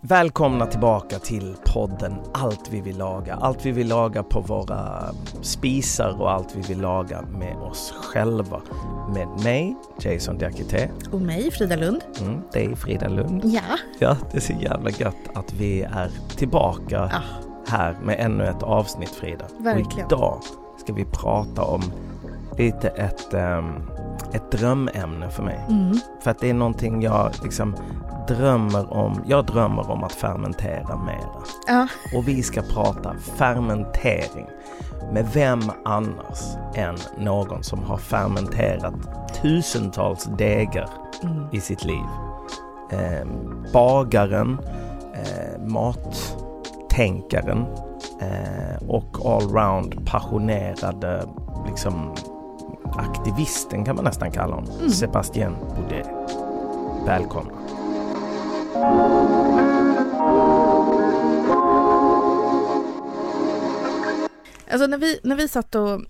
Välkomna tillbaka till podden Allt vi vill laga. Allt vi vill laga på våra spisar och allt vi vill laga med oss själva. Med mig, Jason Diakité. Och mig, Frida Lund. Mm, dig, Frida Lund. Ja. Ja, det är så jävla gött att vi är tillbaka ja. Här med ännu ett avsnitt, Frida. Verkligen. Och idag ska vi prata om lite ett, um, ett drömämne för mig. Mm. För att det är någonting jag liksom drömmer om. Jag drömmer om att fermentera mera. Ja. Och vi ska prata fermentering. Med vem annars än någon som har fermenterat tusentals degar Mm. i sitt liv. Eh, bagaren, eh, mattänkaren eh, och allround passionerade liksom aktivisten kan man nästan kalla honom. Mm. Sebastien Boudet. Välkomna. Alltså när vi, när vi satt och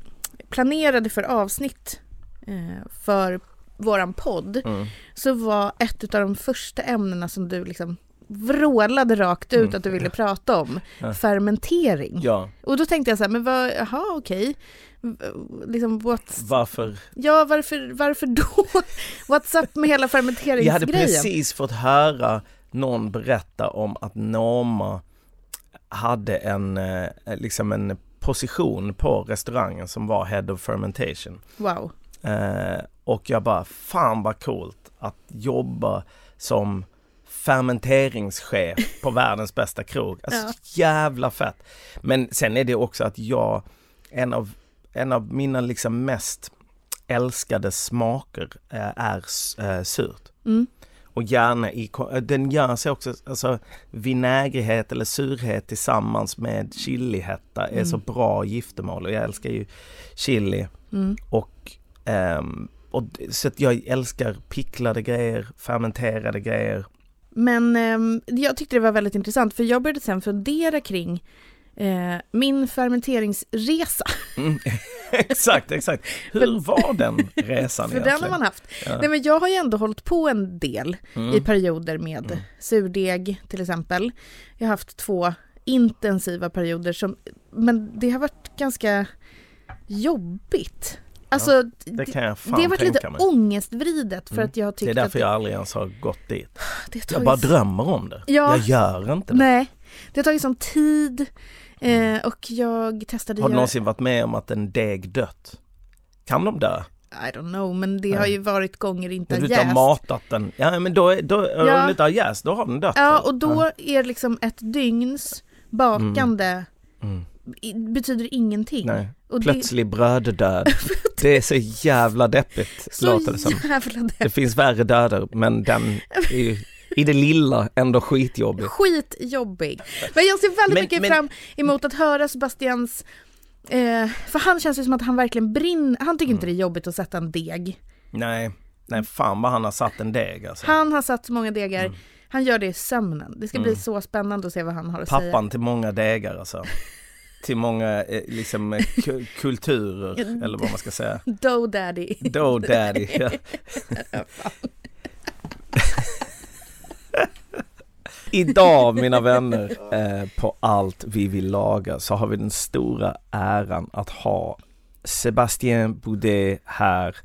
planerade för avsnitt eh, för våran podd Mm. så var ett av de första ämnena som du liksom vrålade rakt ut Mm. att du ville prata om Ja. fermentering. Ja, Och då tänkte jag så här, men vad, jaha okej. Liksom what's, varför? ja varför, varför då? What's up med hela Jag hade fermenteringsgrejen? precis fått höra någon berätta om att Norma hade en, eh, liksom en position på restaurangen som var Head of Fermentation. Wow. Eh, och jag bara, fan vad coolt att jobba som fermenteringschef på världens bästa krog. Alltså Ja. jävla fett. Men sen är det också att jag, en av, en av mina liksom mest älskade smaker eh, är eh, surt. Mm. Och gärna i, eh, den gör sig också, alltså vinägrighet eller surhet tillsammans med chilihetta är Mm. så bra giftermål och jag älskar ju chili Mm. och, ehm, och så att jag älskar picklade grejer, fermenterade grejer. Men ehm, jag tyckte det var väldigt intressant för jag började sen fundera kring eh, min fermenteringsresa. Mm. exakt, exakt. Hur var den resan För den egentligen? har man haft. Ja. Nej, men jag har ju ändå hållit på en del Mm. i perioder med Mm. surdeg till exempel. Jag har haft två intensiva perioder som, men det har varit ganska jobbigt. Alltså, Det det, kan jag fan det har varit lite mig. ångestvridet för Mm. att jag har Det är tyckt därför att jag aldrig ens har gått dit. det har Jag bara tagit- drömmer om det. Ja. Jag gör inte det. Nej, det har tagit sån tid eh, och jag testade Har du göra- någonsin varit med om att en deg dött? Kan de dö? I don't know, men det Nej. har ju varit gånger det inte har du inte har jäst. matat den? Ja men då, då om Ja. den inte har jäst, då har den dött. Ja, och då är liksom ett dygns bakande Mm. i- betyder ingenting. Nej. Och Plötslig bröddöd. Det är så jävla deppigt, det, låter det som. så jävla Det finns värre döder, men den är ju i det lilla ändå skitjobbig. Skitjobbig. Men jag ser väldigt Men- mycket men- fram emot att höra Sebastians eh, för han känns ju som att han verkligen brinner. Han tycker Mm. inte det är jobbigt att sätta en deg. Nej, nej fan vad han har satt en deg alltså. Han har satt många degar. Mm. Han gör det i sömnen. Det ska bli Mm. så spännande att se vad han har att säga. Pappan till många degar alltså. Till många eh, liksom eh, ku- kulturer, eller vad man ska säga. Dough daddy. Då daddy. Ja. Idag mina vänner, eh, på allt vi vill laga så har vi den stora äran att ha Sebastien Boudet här.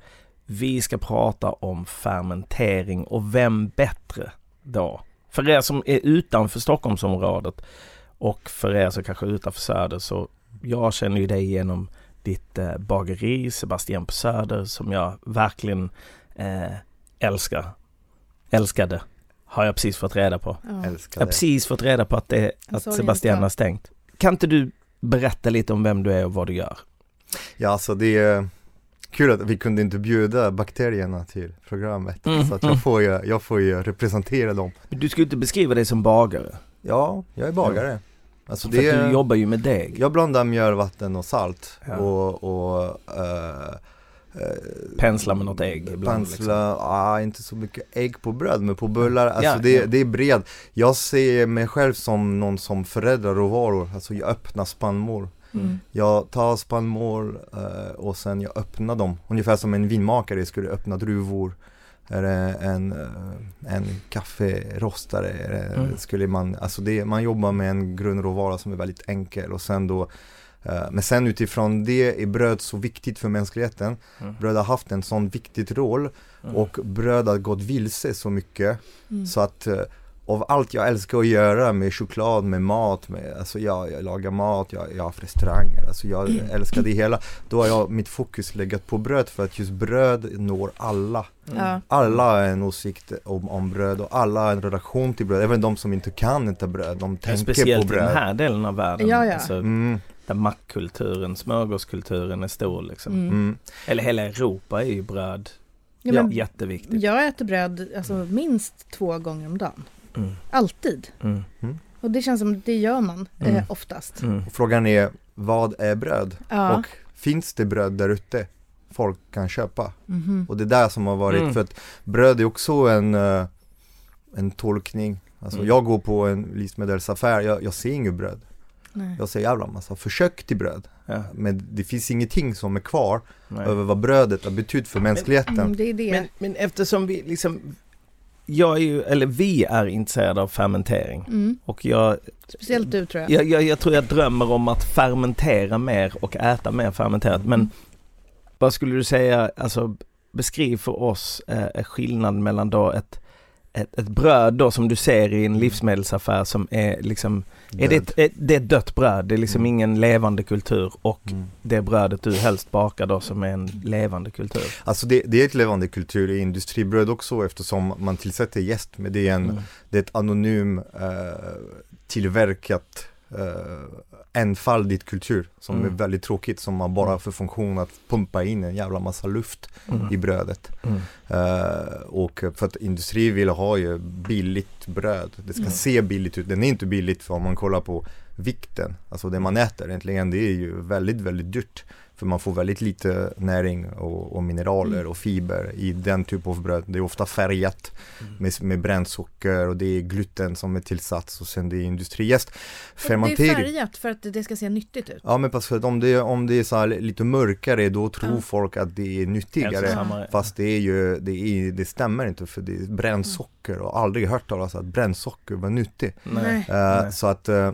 Vi ska prata om fermentering och vem bättre då? För er som är utanför Stockholmsområdet och för er som kanske är utanför Söder så jag känner ju dig genom ditt eh, bageri Sebastian på Söder som jag verkligen eh, älskar. Älskade. Har jag precis fått reda på. Ja. Jag har precis fått reda på att, det, att Sebastian har stängt. Kan inte du berätta lite om vem du är och vad du gör? Ja, alltså det är kul att vi kunde inte bjuda bakterierna till programmet. Mm, Så att mm. jag får, ju, jag får ju representera dem. Men Du ska ju inte beskriva dig som bagare. Ja, jag är bagare. Alltså För det att du jobbar ju med deg. jag blandar mjöl, vatten och salt Ja. och, och eh, Pensla med något ägg ibland. liksom. Pensla, ah, inte så mycket ägg på bröd men på bullar, alltså Ja, det, ja. det är bred Jag ser mig själv som någon som förädlar råvaror, alltså jag öppnar spannmål Mm. Jag tar spannmål eh, och sen jag öppnar dem, ungefär som en vinmakare skulle öppna druvor eller en, eh, en kafferostare Mm. skulle man, alltså det, man jobbar med en grundråvara som är väldigt enkel och sen då eh, men sen utifrån det är bröd så viktigt för mänskligheten. Mm. Bröd har haft en sån viktig roll Mm. och bröd har gått vilse så mycket Mm. så att eh, av allt jag älskar att göra med choklad, med mat, med, alltså jag, jag lagar mat, jag, jag har haft restauranger, alltså jag älskar det hela. Då har jag mitt fokus legat på bröd för att just bröd når alla. Mm. Alla har en åsikt om, om bröd och alla har en relation till bröd, även de som inte kan äta bröd, de tänker Speciellt på i den bröd. här delen av världen. Ja, ja. Alltså, Mm, där mackkulturen, smörgåskulturen är stor liksom. Mm. mm. Eller hela Europa är ju bröd. Ja, men Jätteviktigt. jag äter bröd alltså, minst två gånger om dagen. Mm. Alltid. Mm. Och det känns som det gör man eh, Mm. oftast. Mm. Och Frågan är, vad är bröd? Ja. Och finns det bröd där ute folk kan köpa? Mhm. Och det är där som har varit, Mm. för att bröd är också en, eh, en tolkning. Alltså Mm. jag går på en livsmedelsaffär, jag, jag ser inget bröd. Nej. Jag ser jävla massa försök till bröd. Ja, Men det finns ingenting som är kvar nej. över vad brödet har betytt för mänskligheten. Mm, det är det. Men, men eftersom vi liksom jag är ju, eller vi är intresserade av fermentering Mm. och jag, Speciellt du tror jag. jag, jag, jag tror jag drömmer om att fermentera mer och äta mer fermenterat. Men Mm. vad skulle du säga, alltså beskriv för oss eh, skillnaden mellan då ett, ett, ett bröd då som du ser i en livsmedelsaffär som är liksom, är det, ett, ett, det är dött bröd, det är liksom Mm. ingen levande kultur och Mm. det brödet du helst bakar då som är en levande kultur. Alltså det, det är ett levande kultur i industribröd också eftersom man tillsätter jäst men det är en, Mm. det är ett anonym eh, tillverkat eh, enfaldigt kultur som Mm. är väldigt tråkigt som man bara har för funktion att pumpa in en jävla massa luft Mm. i brödet. Mm. Eh, och för att industri vill ha ju billigt bröd. Det ska Mm. se billigt ut. Den är inte billigt för om man kollar på vikten. Alltså det man äter egentligen det är ju väldigt, väldigt dyrt. För man får väldigt lite näring och, och mineraler Mm. och fiber i den typ av bröd. Det är ofta färgat Mm. med, med brännsocker och det är gluten som är tillsats och sen det är industrijäst. Det är färgat för att det ska se nyttigt ut. Ja men pass om det, om det är så lite mörkare då tror Ja. folk att det är nyttigare. Fast det är ju, det, är, det stämmer inte för det är brännsocker och aldrig hört talas om att brännsocker var nyttigt. Nej. Eh, Nej. så att eh,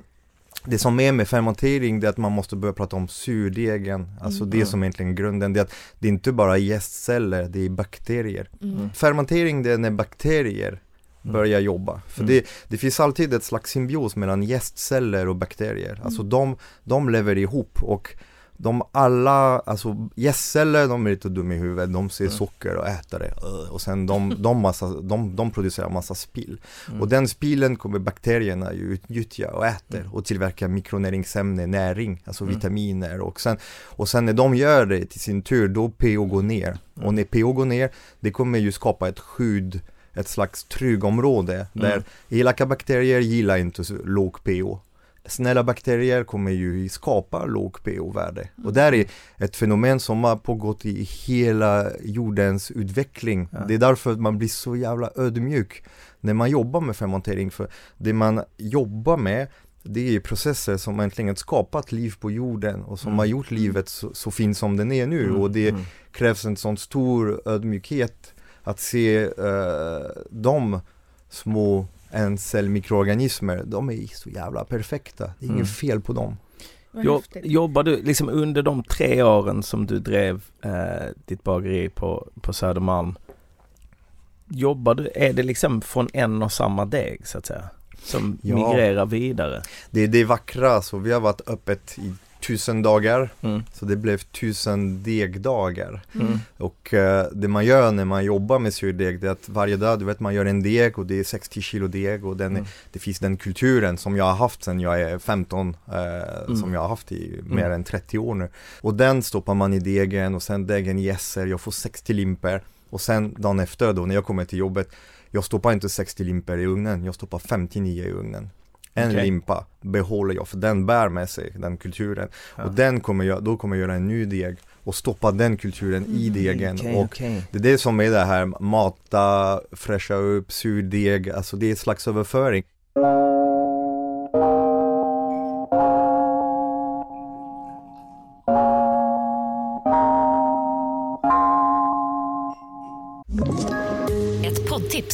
det som är med fermentering det är att man måste börja prata om surdegen, alltså Mm. det som egentligen är grunden, det är att det är inte bara jästceller, det är bakterier. Mm. Mm. Fermentering det är när bakterier Mm. börjar jobba. För Mm. det, det finns alltid ett slags symbios mellan jästceller och bakterier. Alltså Mm. de, de lever ihop och de alla, alltså gästceller de är lite dumma i huvudet, de ser Mm. socker och äter det. Och sen de, de, massa, de, de producerar massa spill. Mm. Och den spillen kommer bakterierna ju utnyttja och äter Mm. och tillverka mikronäringsämne, näring, alltså Mm. vitaminer och sen, och sen när de gör det till sin tur, då pH går ner. Och Mm. när pH går ner, det kommer ju skapa ett skydd, ett slags tryggområde där Mm. elaka bakterier gillar inte låg pH. Snälla bakterier kommer ju skapa låg pH-värde. Och där är ett fenomen som har pågått i hela jordens utveckling. Ja. Det är därför man blir så jävla ödmjuk när man jobbar med fermentering. För det man jobbar med det är processer som äntligen skapat liv på jorden och som Mm. har gjort livet så, så fint som den är nu. Mm. Och det Mm. krävs en sån stor ödmjukhet att se eh, de små encellmikroorganismer, de är så jävla perfekta. Det är Mm. inget fel på dem. Jo, jobbar du liksom under de tre åren som du drev eh, ditt bageri på, på Södermalm? Jobbar du, är det liksom från en och samma deg så att säga? Som Ja. migrerar vidare? Det är det vackra, så vi har varit öppet i tusen dagar, Mm. så det blev tusen degdagar. Mm. Och eh, det man gör när man jobbar med surdeg, det är att varje dag, du vet man gör en deg och det är 60 kilo deg och den, Mm. det finns den kulturen som jag har haft sedan jag är 15, eh, Mm. som jag har haft i mer Mm. än 30 år nu. Och den stoppar man i degen och sen degen jäser, jag får 60 limper och sen dagen efter då när jag kommer till jobbet, jag stoppar inte 60 limper i ugnen, jag stoppar 59 i ugnen. En Okej. limpa behåller jag, för den bär med sig den kulturen. Ja. Och den kommer jag, då kommer jag göra en ny deg och stoppa den kulturen i Mm. degen. Okej, och okej. det är det som är det här, mata, fräscha upp, surdeg, alltså det är ett slags överföring.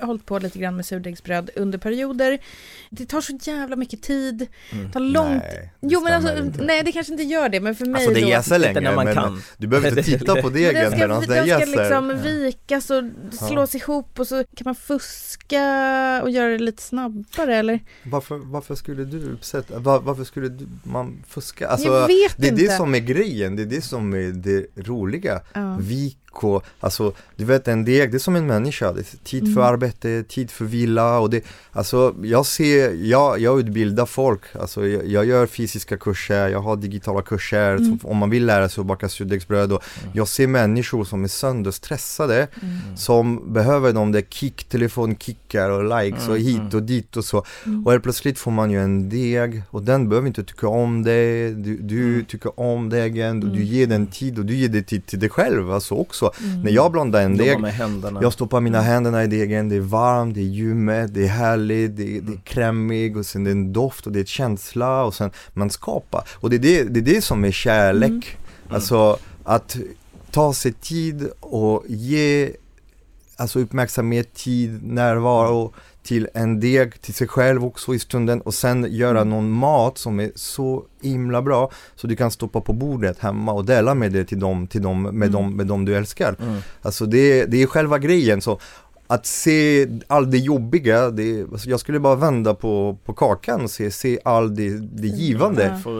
Har hållit på lite grann med surdegsbröd under perioder. Det tar så jävla mycket tid. Det tar långt. Nej, det jo men alltså, inte. nej det kanske inte gör det men för mig Alltså det jäser länge när man men kan. du behöver inte titta på degen medan den den ska jäser. liksom vikas och slås ihop och så kan man fuska och göra det lite snabbare eller? Varför, varför skulle du sätta, var, varför skulle du, man fuska? Jag Alltså, vet det är inte. det som är grejen, det är det som är det roliga. Ja. Vik och, alltså du vet en deg, det är som en människa, det är tid för Mm. arbete, tid för vila och det, alltså jag ser, jag, jag utbildar folk, alltså jag, jag gör fysiska kurser, jag har digitala kurser, Mm. som, om man vill lära sig att baka surdegsbröd och jag ser människor som är sönderstressade, Mm. som behöver de där kick, telefonkickar och likes och Mm, hit mm. och dit och så. Mm. Och helt plötsligt får man ju en deg och den behöver inte tycka om dig, du, du Mm. tycker om degen, du Mm. ger den tid och du ger det tid till dig själv alltså också. Mm. När jag blandar en deg, jag stoppar mina händerna i degen, det är varmt, det är ljummet, det är härligt, det, är- det är krämig och sen det är en doft och det är ett känsla och sen man skapar. Och det är det, det, är det som är kärlek. Mm. Alltså att ta sig tid och ge alltså uppmärksamhet, tid, närvaro till en deg, till sig själv också i stunden och sen göra Mm. någon mat som är så himla bra så du kan stoppa på bordet hemma och dela med det till dem, till dem, med, Mm. dem, med dem du älskar. Mm. Alltså det, det är själva grejen så att se allt det jobbiga, det, alltså jag skulle bara vända på, på kakan och se, se allt det, det givande. Ja.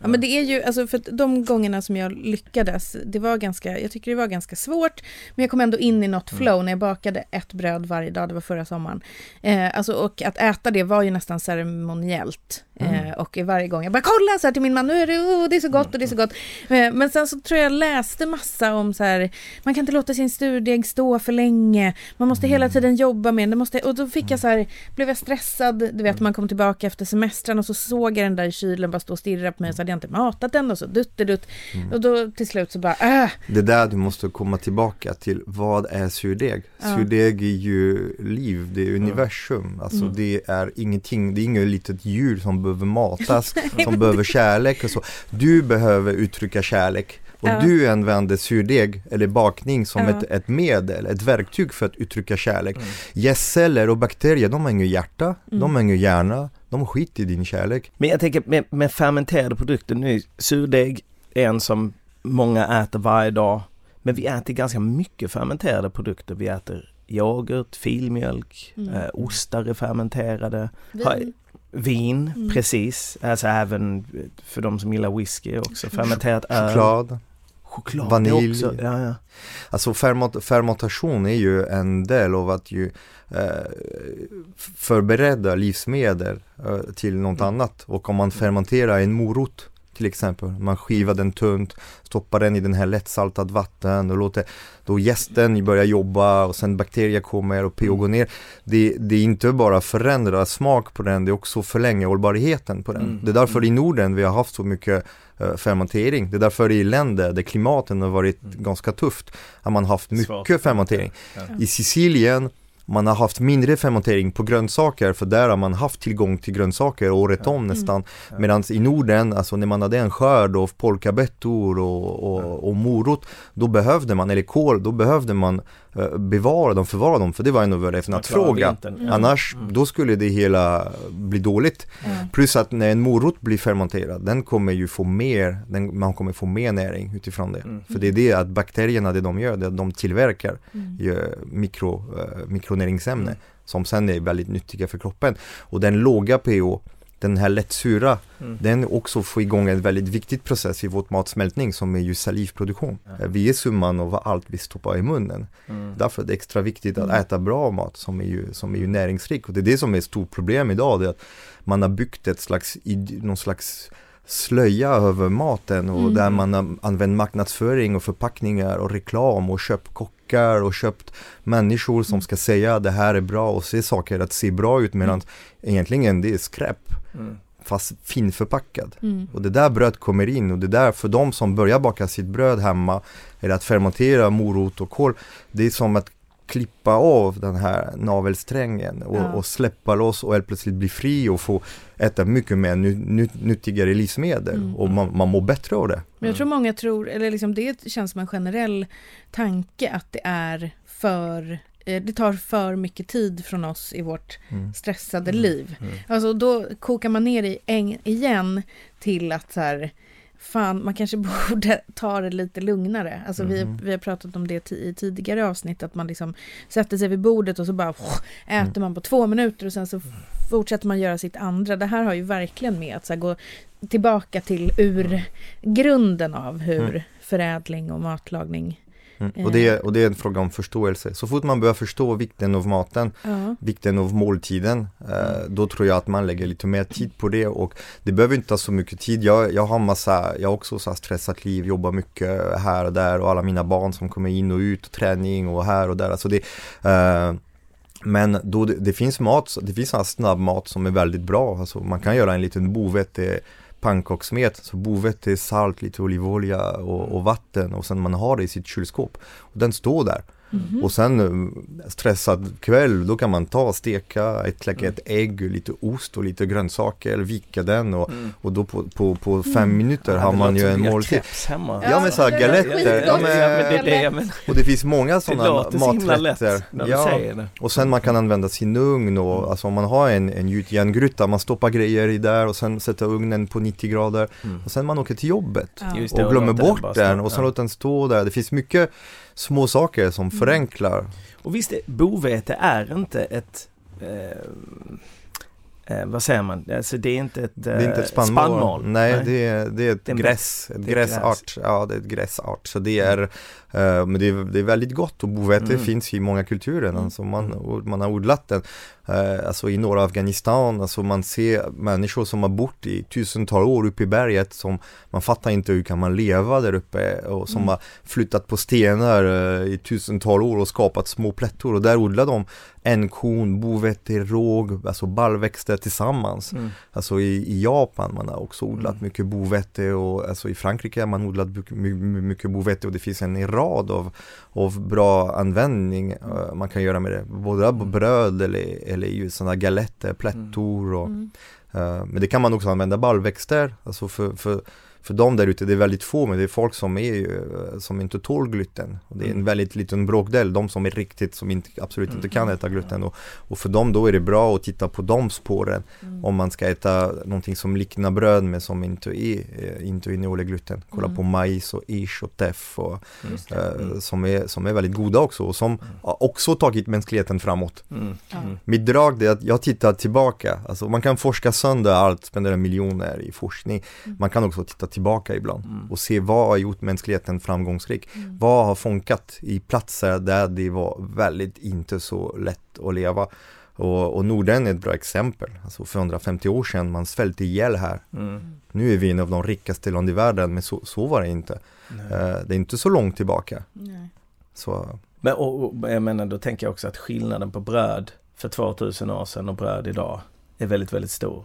Ja men det är ju, alltså för att de gångerna som jag lyckades, det var ganska, jag tycker det var ganska svårt, men jag kom ändå in i något flow när jag bakade ett bröd varje dag, det var förra sommaren. Eh, alltså och att äta det var ju nästan ceremoniellt. Eh, och varje gång jag bara kolla så här till min man, nu är det, oh, det är så gott och det är så gott. Eh, men sen så tror jag läste massa om så här, man kan inte låta sin sturdeg stå för länge, man måste hela tiden jobba med den, det måste, och då fick jag så här, blev jag stressad, du vet man kom tillbaka efter semestern och så såg jag den där i kylen bara stå och stirra på mig så hade jag inte matat den och så duttedutt. Och då till slut så bara, äh, Det där du måste komma tillbaka till, vad är surdeg? Ja. Surdeg är ju liv, det är universum, alltså Mm. det är ingenting, det är inget litet djur som behöver matas, som behöver kärlek och så. Du behöver uttrycka kärlek. Och Ja. du använder surdeg eller bakning som Ja. ett, ett medel, ett verktyg för att uttrycka kärlek. Mm. Gästceller och bakterier, de har inget hjärta, de Mm. har ingen hjärna, de skiter i din kärlek. Men jag tänker med, med fermenterade produkter nu, surdeg är en som många äter varje dag. Men vi äter ganska mycket fermenterade produkter. Vi äter yoghurt, filmjölk, Mm. eh, ostar är fermenterade, vin. vin, Mm. precis. Alltså även för de som gillar whisky också. Fermenterat öl. Choklad. Choklad vanilj. Också. Ja, ja. Alltså ferment fermentation är ju en del av att ju eh, förbereda livsmedel eh, till något Mm. annat. Och om man fermenterar en morot till exempel, man skivar den tunt, stoppar den i den här lättsaltat vatten och låter då gästen börja jobba och sen bakterier kommer och pH går ner. Det, det är inte bara förändra smak på den, det är också förlänga hållbarheten på den. Mm. Det är därför i Norden vi har haft så mycket fermentering. Det är därför i länder där klimaten har varit Mm. ganska tufft har man haft mycket fermentering. Ja. I Sicilien man har haft mindre fermentering på grönsaker för där har man haft tillgång till grönsaker året om nästan. Ja. Medan i Norden, alltså när man hade en skörd av polkabettor och, och, och morot, då behövde man, eller kål, då behövde man eh, bevara dem, förvara dem, för det var en överlevnadsfråga. Vintern. Annars, Mm. då skulle det hela bli dåligt. Ja. Plus att när en morot blir fermenterad, den kommer ju få mer, den, man kommer få mer näring utifrån det. Mm. För det är det att bakterierna, det de gör, det de tillverkar Mm. mikro, eh, mikronäringsämne Mm. som sen är väldigt nyttiga för kroppen. Och den låga pH, den här lättsura, Mm. den också får igång en väldigt viktig process i vårt matsmältning som är ju salivproduktion. Ja. Eh, Vi är summan av allt vi stoppar i munnen. Mm. Därför är det extra viktigt att Mm. äta bra mat som är ju, som är ju näringsrik. Och det är det som är ett stort problem idag, det är att man har byggt ett slags, någon slags slöja över maten och Mm. där man använt marknadsföring och förpackningar och reklam och köpt kockar och köpt människor som ska säga det här är bra och se saker att se bra ut medan egentligen det är skräp Mm. fast finförpackad. Mm. Och det där bröd kommer in och det där för de som börjar baka sitt bröd hemma eller att fermentera morot och kål det är som att klippa av den här navelsträngen och, Ja. och släppa loss och helt plötsligt bli fri och få äta mycket mer nyttigare livsmedel Mm. och man, man mår bättre av det. Men jag tror många tror, eller liksom det känns som en generell tanke att det är för eh, det tar för mycket tid från oss i vårt Mm. stressade Mm. liv. Mm. Alltså då kokar man ner i en, igen till att så här, fan man kanske borde ta det lite lugnare. Alltså vi, Mhm. vi har pratat om det i tidigare avsnitt, att man liksom sätter sig vid bordet och så bara äter Mm. man på två minuter och sen så fortsätter man göra sitt andra. Det här har ju verkligen med att så här, gå tillbaka till urgrunden av hur Mm. förädling och matlagning. Mm. Och, det är, och det är en fråga om förståelse. Så fort man börjar förstå vikten av maten Ja. vikten av måltiden. Eh, då tror jag att man lägger lite mer tid på det och det behöver inte ta så mycket tid. Jag, jag har massa, jag har också så stressat liv, jobbar mycket här och där och alla mina barn som kommer in och ut, och träning och här och där. Alltså det, eh, men då det, det finns mat, det finns snabbmat som är väldigt bra. Alltså man kan göra en liten bovete pannkakssmet, så bovete, salt, lite olivolja och, och vatten och sen man har det i sitt kylskåp. Och den står där. Mhm. Och sen eh, stressad kväll, då kan man ta steka ett kläcka ett ägg, lite ost och lite grönsaker, vika den och, Mm. och då på, på, på fem Mm. minuter har man ju en måltid. hemma. Ja, men så här det låter galetter, ja, men- ja, men menar. Och det finns många sådana så maträtter. du Ja, och sen man kan använda sin ugn och alltså om man har en, en gjutjärngryta, man stoppar grejer i där och sen sätter ugnen på 90 grader Mm. och sen man åker till jobbet Ja. Och glömmer bort den och sen Ja. låter den stå där. Det finns mycket små saker som Mm. förenklar. Och visst, det- bovete är inte ett eh, eh, vad säger man? Alltså det är inte ett, Det är inte eh, ett spannmål. spannmål. Nej, Det, är, det är ett Det är gräs, ett gräsart. Ja, det är ett gräsart. Så det är, eh, men det är, det är väldigt gott och bovete Mm. finns i många kulturer. Mm. Alltså man, man har odlat den. Eh, alltså i norra Afghanistan, alltså man ser människor som har bott i tusentals år uppe i berget som man fattar inte hur kan man leva där uppe och som Mm. har flyttat på stenar eh, i tusentals år och skapat små plättor och där odlar de enkorn, bovete, råg, alltså baljväxter tillsammans. Mm. Alltså i, i Japan man har också odlat Mm. mycket bovete och alltså i Frankrike har man odlat mycket, my- mycket bovete och det finns en rad av, av bra användning eh, man kan göra med det. Både Mm. bröd eller, eller ju sådana galetter, plättor och Mm. eh, Men det kan man också använda baljväxter, alltså för, för för de där ute, det är väldigt få, men det är folk som, är, ju, som inte tål gluten. Och det är en Mm. väldigt liten bråkdel, de som är riktigt, som inte, absolut inte Mm. kan äta gluten. Och, och för dem då är det bra att titta på de spåren Mm. om man ska äta någonting som liknar bröd men som inte, är, eh, inte innehåller gluten. Kolla Mm. på majs och ish och teff och, Mm. som, är, som är väldigt goda också och som har också tagit mänskligheten framåt. Mm. Mm. Mitt drag är att jag tittar tillbaka, alltså man kan forska sönder allt, spendera miljoner i forskning. Man kan också titta tillbaka ibland Mm. och se vad har gjort mänskligheten framgångsrik. Mm. Vad har funkat i platser där det var väldigt inte så lätt att leva. Och, och Norden är ett bra exempel. Alltså för 150 år sedan, man svälte ihjäl här. Mm. Nu är vi en av de rikaste land i världen, men så, så var det inte. Nej. Eh, det är inte så långt tillbaka. Nej. Så, Men och, och, jag menar, då tänker jag också att skillnaden på bröd för 2000 år sedan och bröd idag är väldigt, väldigt stor.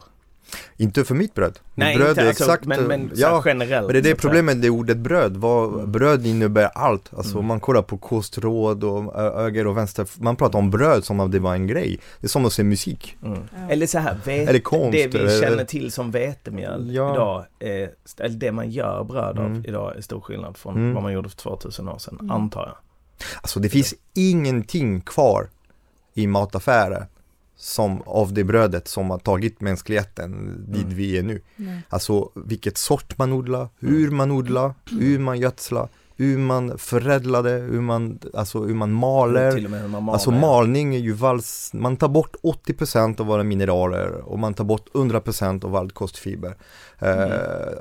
Inte för mitt bröd. Nej, bröd inte är alltså, exakt, men, men så ja, generellt. Men det är det problemet, det är ordet bröd. Vad, Mm. Bröd innebär allt. Alltså Mm. man kollar på kostråd och ö- höger och vänster. Man pratar om bröd som om det var en grej. Det är som att se musik. Mm. Ja. Eller så här, vet, Eller konst. det vi eller- känner till som vetemjöl Ja. idag, är, eller det man gör bröd av Mm. idag är stor skillnad från Mm. vad man gjorde för 2000 år sedan, Mm. antar jag. Alltså det finns ingenting kvar i mataffärer som av det brödet som har tagit mänskligheten dit Mm. vi är nu. Nej. Alltså vilket sort man odlar, hur man odlar, hur man gödslar, hur man förädlade, hur man, alltså hur man maler. Till och med hur man maler. Alltså malning är ju vals, man tar bort 80% av våra mineraler och man tar bort 100% av allt kostfiber. Eh,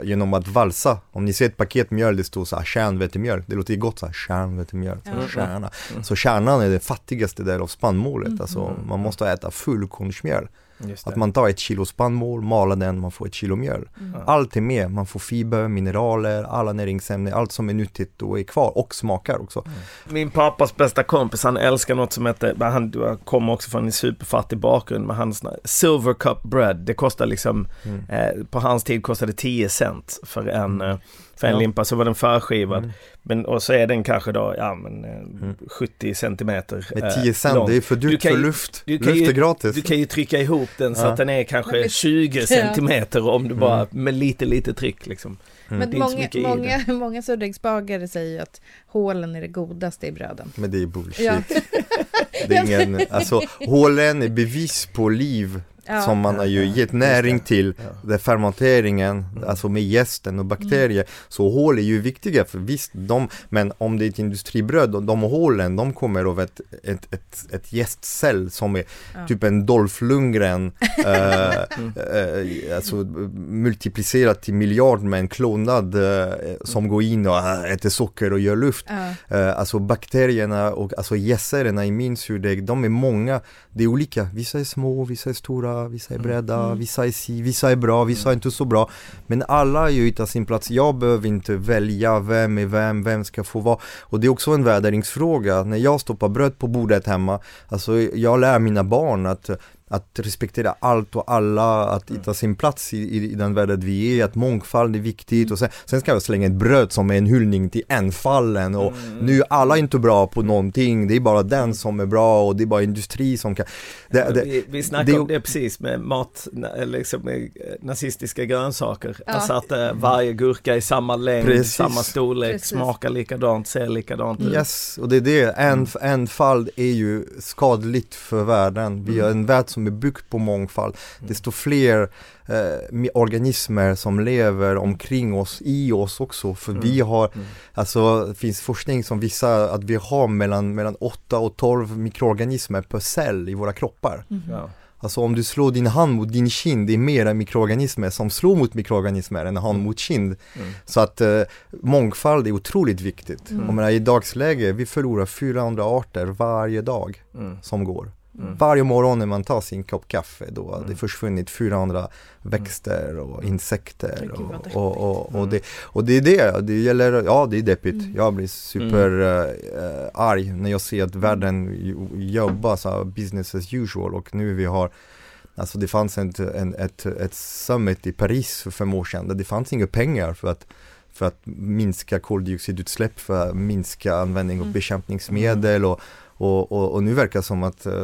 genom att valsa, om ni ser ett paket mjöl, det står så här kärnvetemjöl, det låter ju gott så här kärnvetemjöl, så Ja. kärna. Mm. Så kärnan är den fattigaste delen av spannmålet, Mm. alltså Mm. man måste äta fullkornsmjöl. Just Att man tar ett kilo spannmål, maler den, man får ett kilo mjöl. Allt är med, man får fiber, mineraler, alla näringsämnen, allt som är nyttigt och är kvar och smakar också. Min pappas bästa kompis, han älskar något som heter, han du kommer också från en superfattig bakgrund, men han sån här silver cup bread, det kostar liksom, Mm. eh, på hans tid kostade 10 cent för en, eh, för en Ja. limpa, så var den förskivad. Mm. Men, och så är den kanske då, ja men eh, 70 centimeter Med eh, 10 cent, lång. det är för Du dyrt kan för luft. du kan luft ju- är gratis. Du kan ju trycka ihop den så Ja. att den är kanske Men- 20 Ja. centimeter om du bara, Mm. med lite lite tryck liksom. Men inte så många, många, många surdegsbagare säger att hålen är det godaste i bröden. Men det är bullshit. Ja. Det är ingen, alltså hålen är bevis på liv Ja. som man har ju gett näring till. Ja. Fermenteringen, Mm. alltså med gästen och bakterier. Så hål är ju viktiga för visst, de, men om det är ett industribröd, de, de hålen, de kommer av ett, ett, ett, ett gästcell som är Ja. typ en Dolph Lundgren, eh, Mm. eh, alltså multiplicerat till miljard med en klonad eh, som går in och äh, äter socker och gör luft. Ja. Eh, alltså bakterierna och alltså gässerna i min surdeg, de är många. Det är olika. Vissa är små, vissa är stora, vissa är bredda, Mm. vissa är si, vissa är bra, vissa är inte så bra. Men alla är ju hittar sin plats. Jag behöver inte välja vem är vem, vem ska få vara. Och det är också en värderingsfråga. När jag stoppar bröd på bordet hemma, alltså jag lär mina barn att att respektera allt och alla, att hitta sin plats i, i, i den världen vi är, att mångfald är viktigt och sen, sen ska jag slänga ett bröd som är en hyllning till enfallen och nu är alla inte bra på någonting, det är bara den som är bra och det är bara industri som kan det, det, vi, vi snackade det- om det precis med mat, liksom med eh, nazistiska grönsaker. Ja. Alltså att eh, varje gurka är samma längd, Precis. samma storlek, Precis. smakar likadant, ser likadant ut. Yes, och det är det, en, enfald är ju skadligt för världen. Vi har en värld som är byggd på mångfald. Desto fler eh, organismer som lever omkring oss, i oss också. För vi har, alltså det finns forskning som visar att vi har mellan, mellan 8 och 12 mikroorganismer per cell i våra kroppar. Ja. Alltså om du slår din hand mot din kind, det är mera mikroorganismer som slår mot mikroorganismer än hand mot kind. Mm. Så att eh, mångfald är otroligt viktigt. Mm. Jag menar, I dagsläge, vi förlorar 400 arter varje dag Mm. som går. Mm. Varje morgon när man tar sin kopp kaffe då har det Mm. försvunnit 4400 växter och insekter Gud, vad och, och, och, och, Mm. det, och det är det, det gäller, ja det är deppigt. Mm. Jag blir super eh, eh, arg när jag ser att världen jobbar så business as usual och nu vi har Alltså det fanns ett, en, ett, ett summit i Paris för fem år sedan där det fanns inga pengar för att för att minska koldioxidutsläpp, för att minska användning av Mm. bekämpningsmedel och, och, och, och nu verkar det som att eh,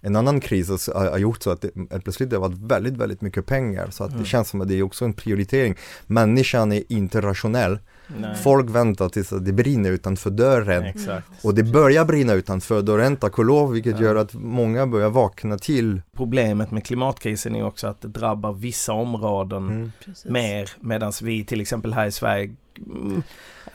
en annan kris har, har gjort så att det, helt plötsligt det har varit väldigt, väldigt mycket pengar så att Mm. det känns som att det är också en prioritering. Människan är inte rationell. Nej. Folk väntar tills att det brinner utanför dörren. Exakt. Och det börjar brinna utanför dörren, tack och lov, vilket Ja. gör att många börjar vakna till. Problemet med klimatkrisen är också att det drabbar vissa områden Mm. Mer medan vi till exempel här i Sverige mm,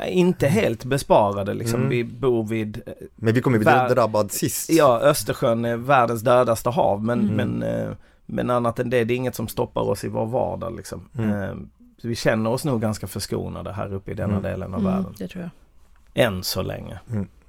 inte helt besparade liksom. Mm. Vi bor vid eh, Men vi kommer bli Vär- drabbad sist. Ja, Östersjön är världens dödaste hav men, Mm. men, eh, men annat än det, det är inget som stoppar oss i vår vardag liksom. Mm. Eh, Så vi känner oss nog ganska förskonade här uppe i denna Mm. delen av Mm, världen. det tror jag. Än så länge.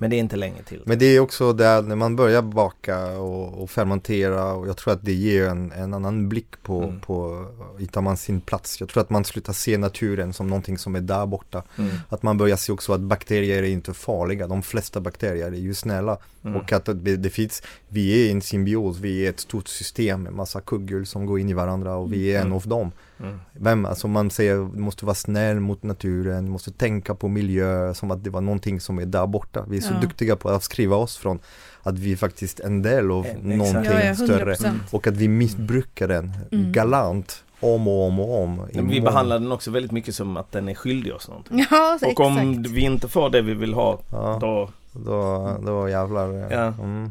Men det är inte länge till. Men det är också där när man börjar baka och, och fermentera och jag tror att det ger en, en annan blick på, Mm. på, hittar man sin plats. Jag tror att man slutar se naturen som någonting som är där borta. Mm. Att man börjar se också att bakterier är inte farliga, de flesta bakterier är ju snälla. Mm. Och att det, det finns, vi är en symbios, vi är ett stort system med massa kugghjul som går in i varandra och vi är en Mm. av dem. Mm. Vem, alltså man säger, du måste vara snäll mot naturen, du måste tänka på miljö, som att det var någonting som är där borta. Vi är så Ja. duktiga på att avskriva oss från att vi är faktiskt en del av Eh, exakt. någonting Ja, ja, 100%. större. Och att vi missbrukar den Mm. galant om och om och om. Men vi behandlar den också väldigt mycket som att den är skyldig oss någonting. Ja, så Och om exakt. vi inte får det vi vill ha, Ja, då... då, då jävlar. Ja. Mm.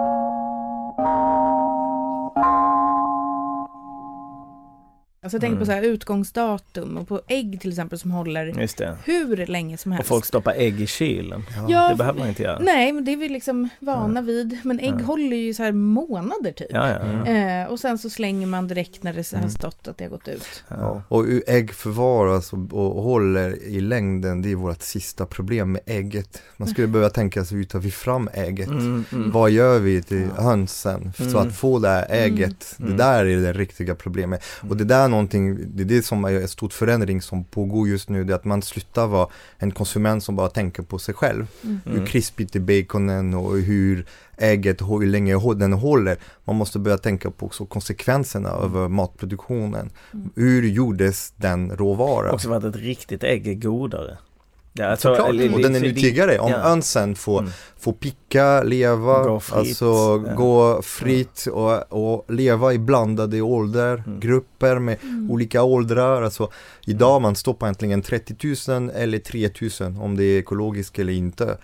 Alltså jag tänker på Mm. så här utgångsdatum och på ägg till exempel som håller hur länge som Och helst. folk stoppar ägg i kylen. Ja, Det behöver man inte göra. Nej, men det är vi liksom vana vid. Men ägg Ja. håller ju så här månader typ. Ja, ja. ja. Eh, och sen så slänger man direkt när det har stått att det har gått ut. ja. Och ägg förvaras och, och håller i längden, det är vårt sista problem med ägget. Man skulle behöva tänka sig, hur tar vi fram ägget? Mm, mm. Vad gör vi till hönsen? Så Mm. att få det här ägget, Mm. det där är det riktiga problemet. Och det där är någonting, det är det som är en stor förändring som pågår just nu, det är att man slutar vara en konsument som bara tänker på sig själv. Mm. Hur krispigt är baconen och hur ägget, hur länge den håller. Man måste börja tänka på också konsekvenserna över matproduktionen. Hur gjordes den råvaran? Också för att ett riktigt ägg är godare. Ja, alltså, Såklart, och den är det- nyttigare. Om ja. önsen får, Mm. får picka, leva, Gå fritt, alltså ja. gå fritt och, och leva i blandade ålder, Mm. grupper med Mm. olika åldrar. Alltså, idag man stoppar egentligen 30 000 eller 3 000 om det är ekologiskt eller inte.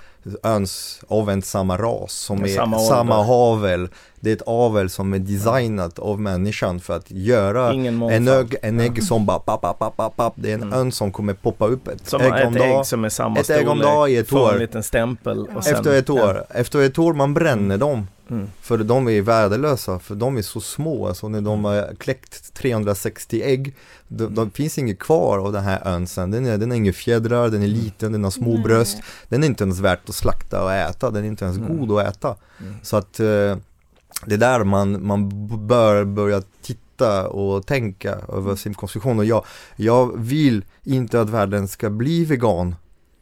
Öns av en samma ras som Ja, är samma samma, havel. Det är ett avel som är designat av människan för att göra en, ög, en ägg som bara papp, papp, papp, papp, papp. Det är en Mm. öns som kommer poppa upp ett Som ägg ett om dagen. ägg som är samma Ett ägg om storlek, dag i ett får år. en liten stämpel och sen, Efter ett år, efter ett år man bränner dem. Mm. För de är värdelösa, för de är så små, alltså när de har kläckt 360 ägg de, de finns inget kvar av den här önsen, den, är, den har inga fjädrar, den är liten, den har små Nej. bröst. Den är inte ens värt att slakta och äta, den är inte ens Mm. god att äta. Mm. Så att eh, det är där man, man bör börja titta och tänka över sin konsumtion. Och jag, jag vill inte att världen ska bli vegan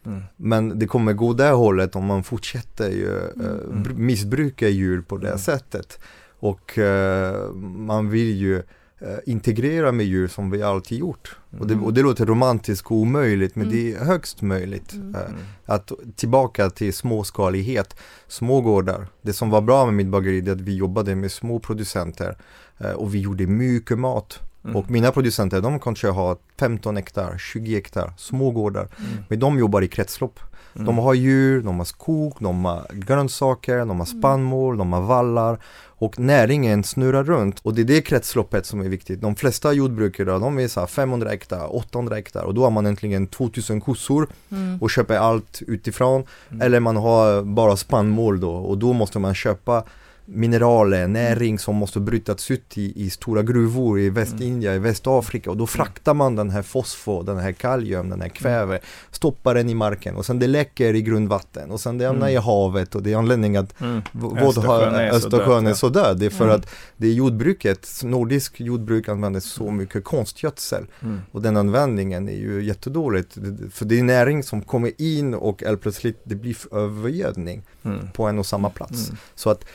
Mm. men det kommer gå det hållet om man fortsätter ju, eh, Mm. br- missbruka djur på det Mm. sättet. Och eh, man vill ju eh, integrera med djur som vi alltid gjort. Och, det, Mm. och det låter romantiskt och omöjligt men Mm. det är högst möjligt. Mm. Eh, Mm. att tillbaka till småskalighet, små gårdar. Det som var bra med mitt bageri är att vi jobbade med små producenter eh, och vi gjorde mycket mat. Mm. Och mina producenter de kanske har 15 hektar, 20 hektar, små gårdar. Mm. Men de jobbar i kretslopp. Mm. De har djur, de har skog, de har grönsaker, de har spannmål, de har vallar och näringen snurrar runt och det är det kretsloppet som är viktigt. De flesta jordbrukare de är så här 500 hektar, 800 hektar och då har man äntligen 2000 kossor Mm. och köper allt utifrån eller man har bara spannmål då och då måste man köpa mineraler, näring som måste brytas ut i, i stora gruvor i Västindien, i Västafrika och då fraktar man den här fosfor, den här kalium, den här kväve, stoppar den i marken och sen det läcker i grundvatten och sen det hamnar Mm. i havet och det är anledningen att Mm. Östersjön är så Östersjön död, är så död. Det är för Mm. att det är jordbruket, nordisk jordbruk använder så mycket konstgödsel Mm. och den användningen är ju jättedåligt. För det är näring som kommer in och plötsligt det blir övergödning Mm. på en och samma plats. Mm. Så att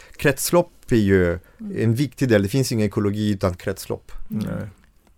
kretslopp är ju en viktig del. Det finns ingen ekologi utan kretslopp. Mm. Nej.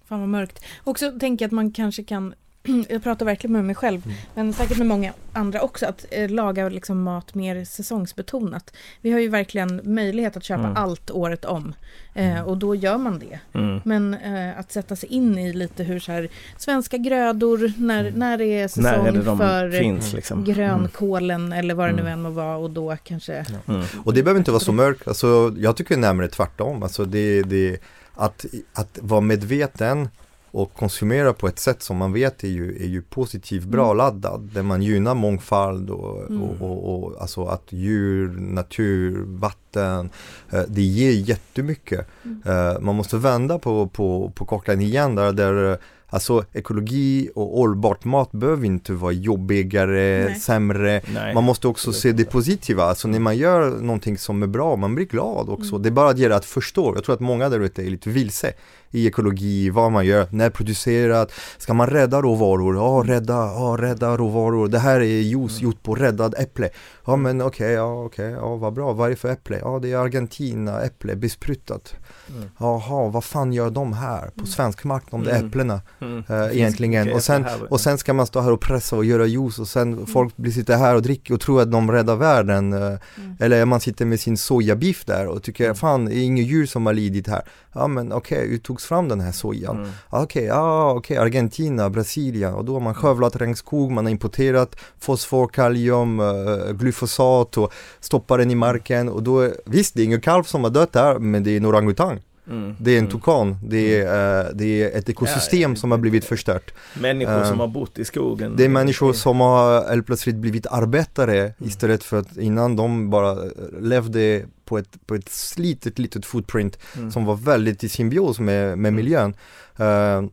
Fan vad mörkt. Också tänker jag att man kanske kan, jag pratar verkligen med mig själv, Mm. men säkert med många andra också, att eh, laga liksom mat mer säsongsbetonat. Vi har ju verkligen möjlighet att köpa Mm. allt året om eh, och då gör man det. Mm. Men eh, att sätta sig in i lite hur så här, svenska grödor, när, när det är säsong När är det de för finns liksom? grönkålen eller vad det nu Mm. än må vara och då kanske... Mm. Och det behöver inte vara så mörkt. Alltså, jag tycker närmare tvärtom. Alltså, det, det, att, att vara medveten och konsumera på ett sätt som man vet är ju, är ju positivt bra Mm. laddad. Där man gynnar mångfald och, Mm. och, och, och alltså att djur, natur, vatten. Eh, det ger jättemycket. Mm. Eh, man måste vända på, på, på kakan igen där, där Alltså ekologi och hållbart mat behöver inte vara jobbigare, Nej. sämre. Nej. Man måste också se det positiva, alltså när man gör någonting som är bra, man blir glad också. Det är bara det att förstå, jag tror att många där ute är lite vilse i ekologi, vad man gör, när producerat, ska man rädda råvaror? Ja, rädda, ja, rädda råvaror. Det här är juice gjort på räddad äpple. Ja, men okej, ja, okej, ja, vad bra. Vad är det för äpple? Ja, det är Argentina äpple, besprutat. Mm. Jaha, vad fan gör de här på svensk mark, de där Mm. äpplena? Mm. eh, egentligen. Och sen, och sen ska man stå här och pressa och göra juice och sen folk blir sitter här och dricker och tror att de räddar världen. eh, Eller man sitter med sin sojabiff där och tycker, fan det är inget djur som har lidit här. Ja men okej, tog togs fram den här sojan. Mm. Okej, okay, ah, okay, Argentina, Brasilien och då har man skövlat regnskog, man har importerat fosfor, kalium, uh, glyfosat och stoppat den i marken och då, visst det är ingen kalv som har dött där men det är en orangutang. Mm. Det är en mm. tukan, det är, uh, det är ett ekosystem ja, som har blivit förstört. Människor uh, som har bott i skogen. Det är människor som har helt plötsligt blivit arbetare mm. istället för att innan de bara levde på ett, på ett slitet litet footprint mm. som var väldigt i symbios med, med mm. miljön. Uh,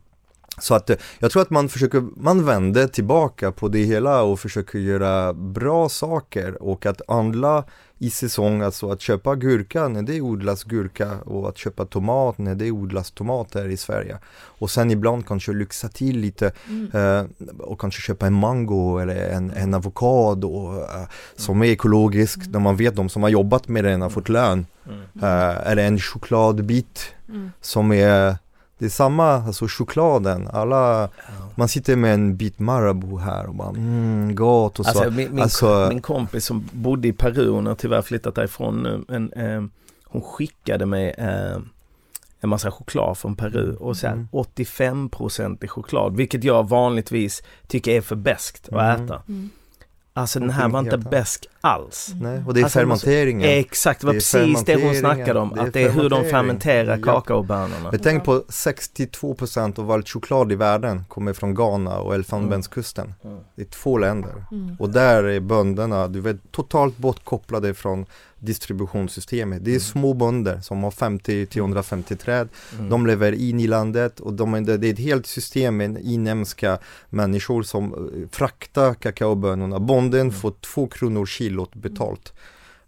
så att jag tror att man försöker, man vänder tillbaka på det hela och försöker göra bra saker och att handla i säsong, alltså att köpa gurka när det odlas gurka och att köpa tomat när det odlas tomater i Sverige. Och sen ibland kanske lyxa till lite mm. eh, och kanske köpa en mango eller en, en avokado eh, som är ekologisk, mm. när man vet de som har jobbat med den har fått lön. Mm. Eh, eller en chokladbit mm. som är det är samma, alltså chokladen, alla, man sitter med en bit Marabou här och bara mm, gott och så. Alltså, min, min, alltså, min kompis som bodde i Peru, hon har tyvärr flyttat därifrån nu, men eh, hon skickade mig eh, en massa choklad från Peru och sen mm. 85% i choklad, vilket jag vanligtvis tycker är för bäst att mm. äta. Mm. Alltså den här var inte bäsk alls. Nej, och det är alltså, fermenteringen. Exakt, det var det precis det hon snackade om. Det att det är hur de fermenterar ja. kakaobönorna. Men tänk på 62% av all choklad i världen kommer från Ghana och Elfenbenskusten. Mm. Det är två länder. Mm. Och där är bönderna, du vet, totalt bortkopplade från distributionssystemet. Det är mm. små bönder som har 50 till 150 träd. Mm. De lever in i landet och de, det är ett helt system med inhemska människor som eh, fraktar kakaobönorna. Bonden mm. får två kronor kilot betalt.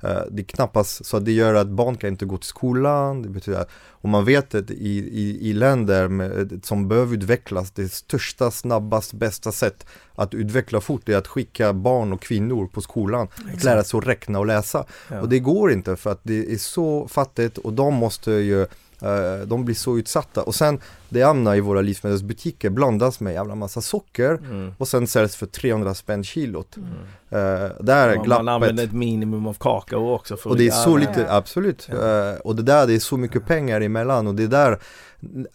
Uh, det är knappast så det gör att barn kan inte gå till skolan. Det betyder att, och man vet att i, i, i länder med, som behöver utvecklas, det största, snabbast, bästa sätt att utveckla fort är att skicka barn och kvinnor på skolan. Exakt. Att lära sig att räkna och läsa. Ja. Och det går inte för att det är så fattigt och de måste ju Uh, de blir så utsatta och sen det hamnar i våra livsmedelsbutiker blandas med jävla massa socker mm. och sen säljs för 300 spänn kilot. Mm. Uh, där är glappet. Man använder ett minimum av kakao också. För och det är så lite, absolut. Ja. Uh, och det där, det är så mycket pengar emellan och det där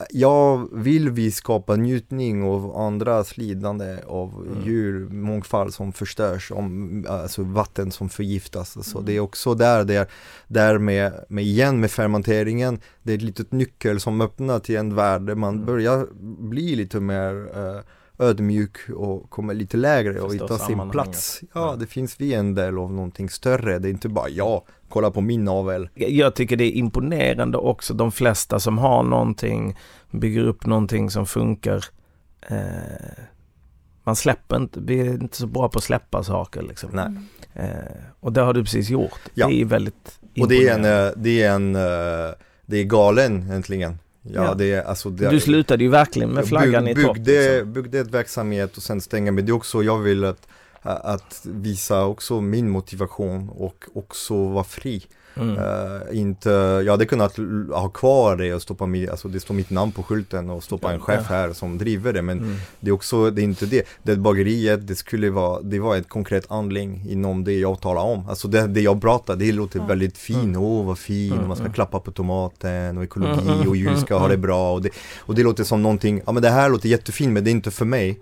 jag vill vi skapa njutning av andras lidande av mm. djur, mångfald som förstörs, om, alltså vatten som förgiftas. Alltså, mm. Det är också där, det är, där med, med, igen med fermenteringen, det är ett litet nyckel som öppnar till en värld där man mm. börjar bli lite mer uh, ödmjuk och kommer lite lägre och hitta sin plats. Ja, det finns vi en del av någonting större, det är inte bara jag kolla på min navel. Jag tycker det är imponerande också, de flesta som har någonting, bygger upp någonting som funkar. Eh, man släpper inte, vi är inte så bra på att släppa saker liksom. Nej. Eh, och det har du precis gjort. Ja. Det är väldigt Och det är en, eh, det är en, eh, det är galen äntligen. Ja, ja. Det alltså, det, du slutade ju verkligen med flaggan bygg, i topp. Byggde, liksom. byggde ett verksamhet och sen stänga, men det är också, jag vill att att visa också min motivation och också vara fri. Mm. Uh, inte, jag hade kunnat ha kvar det och stoppa mig, alltså det står mitt namn på skylten och stoppa en chef här som driver det men mm. det är också, det är inte det. Det bageriet, det skulle vara, det var ett konkret handling inom det jag talar om. Alltså det, det jag pratar, det låter mm. väldigt fint, åh oh, vad fint, mm. man ska mm. klappa på tomaten och ekologi mm. och djur ska ha det bra och det, och det låter som någonting, ja men det här låter jättefint men det är inte för mig.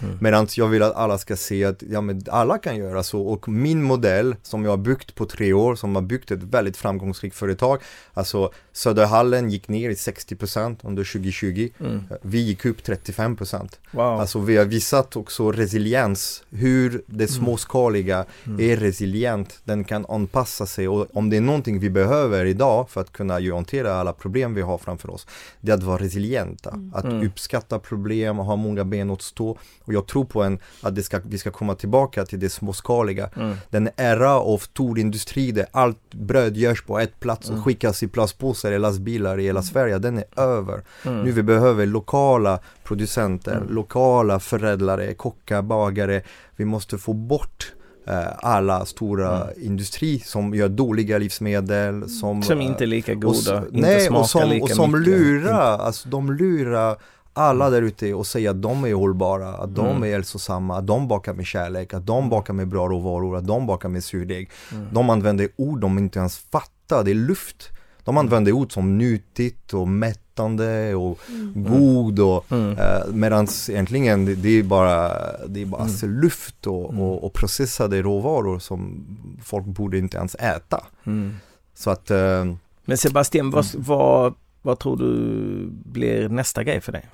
Mm. Medan jag vill att alla ska se att ja, men alla kan göra så och min modell som jag har byggt på tre år, som har byggt ett väldigt framgångsrikt företag, alltså Söderhallen gick ner i 60% under 2020, mm. vi gick upp 35%. Wow. Alltså vi har visat också resiliens, hur det mm. småskaliga mm. är resilient, den kan anpassa sig och om det är någonting vi behöver idag för att kunna hantera alla problem vi har framför oss, det är att vara resilienta, mm. att mm. uppskatta problem och ha många ben att stå och jag tror på en, att det ska, vi ska komma tillbaka till det småskaliga. Mm. Den era av storindustri där allt bröd görs på ett plats och mm. skickas i plastpåsar i lastbilar i hela mm. Sverige, den är över. Mm. Nu vi behöver lokala producenter, mm. lokala förädlare, kockar, bagare. Vi måste få bort eh, alla stora mm. industri som gör dåliga livsmedel som, som inte är lika goda, och, inte nej, smakar och som, lika och som mycket. lurar, alltså de lurar alla mm. där ute och säga att de är hållbara, att de mm. är hälsosamma, att de bakar med kärlek, att de bakar med bra råvaror, att de bakar med surdeg. Mm. De använder ord de inte ens fattar, det är luft. De använder ord som nyttigt och mätt flytande och god och Mm. eh, medans egentligen det, det är bara, det är bara Mm. alltså luft och, Mm. och, och processade råvaror som folk borde inte ens äta. Mm. Så att eh, Men Sebastian, vad, vad, vad tror du blir nästa grej för dig?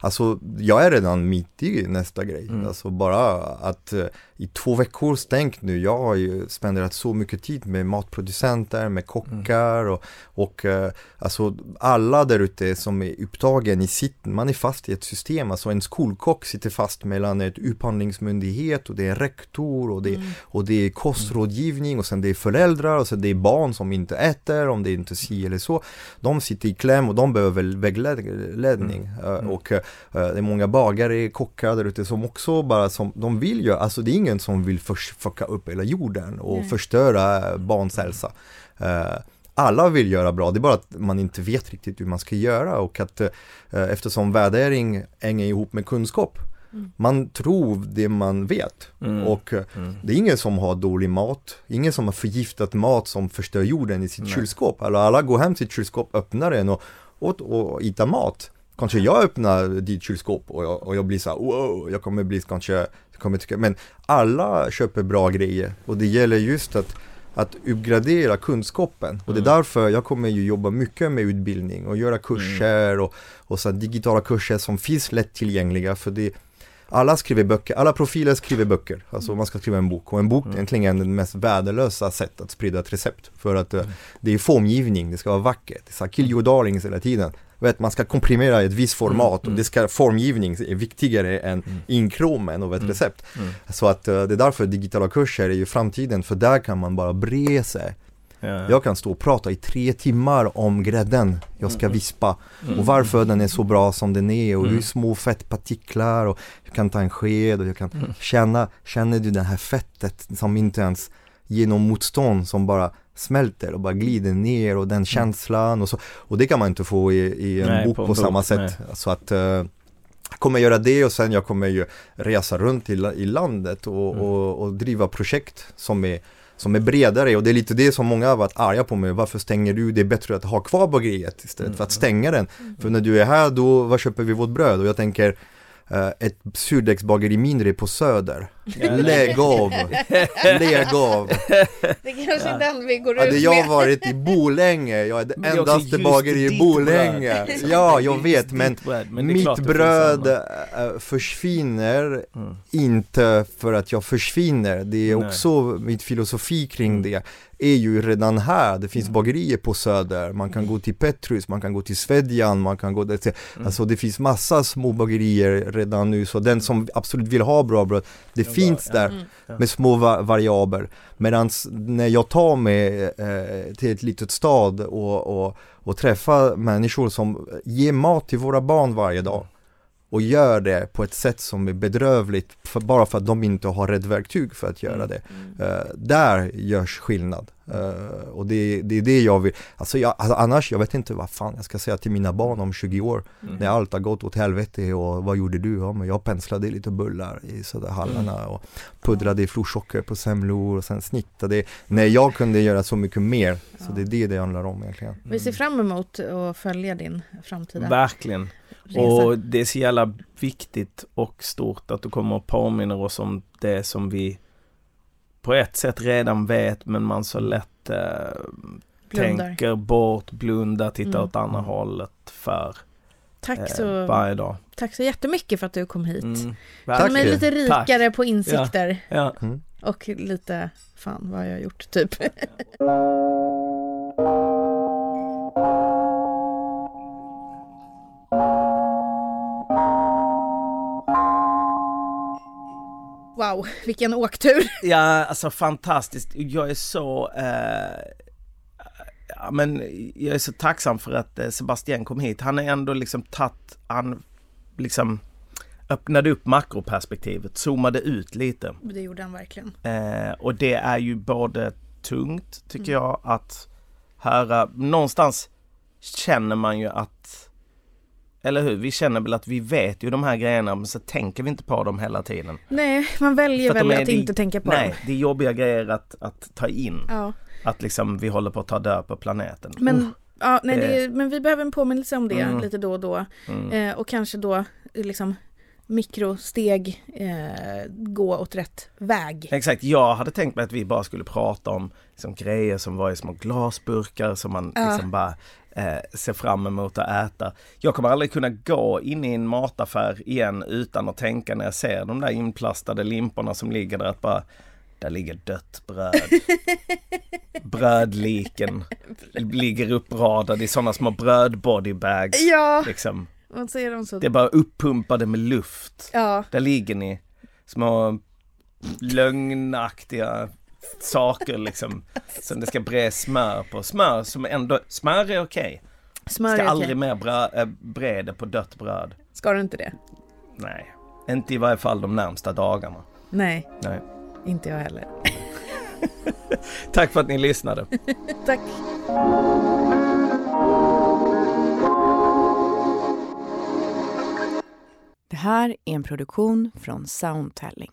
Alltså jag är redan mitt i nästa grej. Mm. Alltså bara att eh, i två veckor stängt nu, jag har ju spenderat så mycket tid med matproducenter, med kockar och, och eh, alltså alla där ute som är upptagen i sitt, man är fast i ett system, alltså en skolkock sitter fast mellan ett upphandlingsmyndighet och det är rektor och det, och det är kostrådgivning och sen det är föräldrar och sen det är barn som inte äter om det är inte si eller så. De sitter i kläm och de behöver väl vägledning Eh, och eh, det är många bagare, kockar där ute som också bara som, de vill ju, alltså det är ingen som vill fucka upp hela jorden och Nej. förstöra barns hälsa. Eh, alla vill göra bra, det är bara att man inte vet riktigt hur man ska göra och att eftersom värdering hänger ihop med kunskap Mm. man tror det man vet Mm. och eh, Mm. det är ingen som har dålig mat, ingen som har förgiftat mat som förstör jorden i sitt Nej. kylskåp. Alla, alla går hem till sitt kylskåp, öppnar den och, och, och äter mat. Kanske jag öppnar ditt kylskåp och jag, och jag blir så här, wow, jag kommer bli kanske, kommer tycka, men alla köper bra grejer och det gäller just att att uppgradera kunskapen och det är Mm. därför jag kommer ju jobba mycket med utbildning och göra kurser och, och så digitala kurser som finns lättillgängliga för det alla skriver böcker, alla profiler skriver böcker, alltså man ska skriva en bok. Och en bok är egentligen det mest värdelösa sätt att sprida ett recept. För att eh, det är formgivning, det ska vara vackert, det är här kill your darlings hela tiden. Vet, man ska komprimera ett visst format. Och det ska, formgivning är viktigare än inkromen av ett recept. Mm. Så att eh, det är därför digitala kurser är ju framtiden, för där kan man bara bre sig. Ja. Jag kan stå och prata i tre timmar om grädden jag ska vispa och varför den är så bra som den är och hur Mm. små fettpartiklar och jag kan ta en sked och jag kan Mm. känna, känner du det här fettet som inte ens genom motstånd som bara smälter och bara glider ner och den känslan och så och det kan man inte få i, i en Nej, bok på på, samma bok, sätt så att eh, jag kommer göra det och sen jag kommer ju resa runt i, i landet och, Mm. och, och driva projekt som är som är bredare och det är lite det som många har varit arga på mig. Varför stänger du? Det är bättre att ha kvar bageriet istället Mm. för att stänga den. För när du är här då, var köper vi vårt bröd? Och jag tänker ett surdegsbageri mindre på Söder. Lägg av! Lägg av! Det är kanske är den vi går Hade ut jag med. varit i Bolänge, jag är det endaste bageri i Bolänge. bröd. Ja, jag Just vet men bröd, men mitt bröd andra. äh, försvinner Mm. inte för att jag försvinner. Det är Nej. också mitt filosofi kring det är ju redan här. Det finns bagerier på Söder. Man kan gå till Petrus, man kan gå till Svedjan, man kan gå där till, alltså det finns massa små bagerier redan nu. Så den som absolut vill ha bra bröd, det Ja, finns bra, ja. där Mm. Med små va- variabler. Medan när jag tar mig eh, till ett litet stad och, och, och träffar människor som ger mat till våra barn varje dag och gör det på ett sätt som är bedrövligt för, bara för att de inte har rätt verktyg för att göra Mm. det. Eh, där görs skillnad. Eh, och det, det är det jag vill, alltså, jag, alltså annars, jag vet inte vad fan jag ska säga till mina barn om 20 år Mm. när allt har gått åt helvete och vad gjorde du? Ja men jag penslade lite bullar i Söderhallarna och puddrade florsocker på semlor och sen snittade. Nej jag kunde göra så mycket mer. Så det är det det handlar om egentligen. Vi ser fram emot att följa din framtida Verkligen. Resa. Och det är så jävla viktigt och stort att du kommer och påminner oss om det som vi på ett sätt redan vet men man så lätt eh, tänker bort, blundar, tittar Mm. åt andra hållet för Tack, eh, så, varje dag. tack så jättemycket för att du kom hit. Mm. Känner Tack. mig lite Tack. rikare på insikter Ja. och lite, fan vad har jag gjort typ. Wow, vilken åktur! Ja, alltså fantastiskt. Jag är så... Eh, ja, men jag är så tacksam för att eh, Sebastian kom hit. Han är ändå liksom tagit... Han liksom öppnade upp makroperspektivet, zoomade ut lite. Det gjorde han verkligen. Eh, och det är ju både tungt, tycker jag, att höra. Någonstans känner man ju att... Eller hur? Vi känner väl att vi vet ju de här grejerna men så tänker vi inte på dem hela tiden. Nej, man väljer att väl att det- inte tänka på Nej, dem. det är jobbiga grejer att, att ta in. Ja. Att liksom vi håller på att ta död på planeten. Men Usch. Ja, nej, det Det- men vi behöver en påminnelse om det Mm. lite då och då. Mm. Eh, och kanske då liksom mikrosteg eh, gå åt rätt väg. Exakt, jag hade tänkt mig att vi bara skulle prata om liksom, grejer som var i små glasburkar som man Ja. liksom bara eh, ser fram emot att äta. Jag kommer aldrig kunna gå in i en mataffär igen utan att tänka när jag ser de där inplastade limporna som ligger där att bara där ligger dött bröd. Brödliken ligger uppradade i sådana små brödbodybags. Ja, Liksom. Vad säger de så? Det är bara uppumpade med luft. Ja, Där ligger ni. Små lögnaktiga saker liksom. Som det ska bre smör på. Smör som ändå, smör är okej. smör Ska är aldrig okej. mer brö, äh, bre det på dött bröd. Ska du inte det? Nej. Inte i varje fall de närmsta dagarna. Nej, Nej. inte jag heller. Tack för att ni lyssnade. Tack. Det här är en produktion från Soundtelling.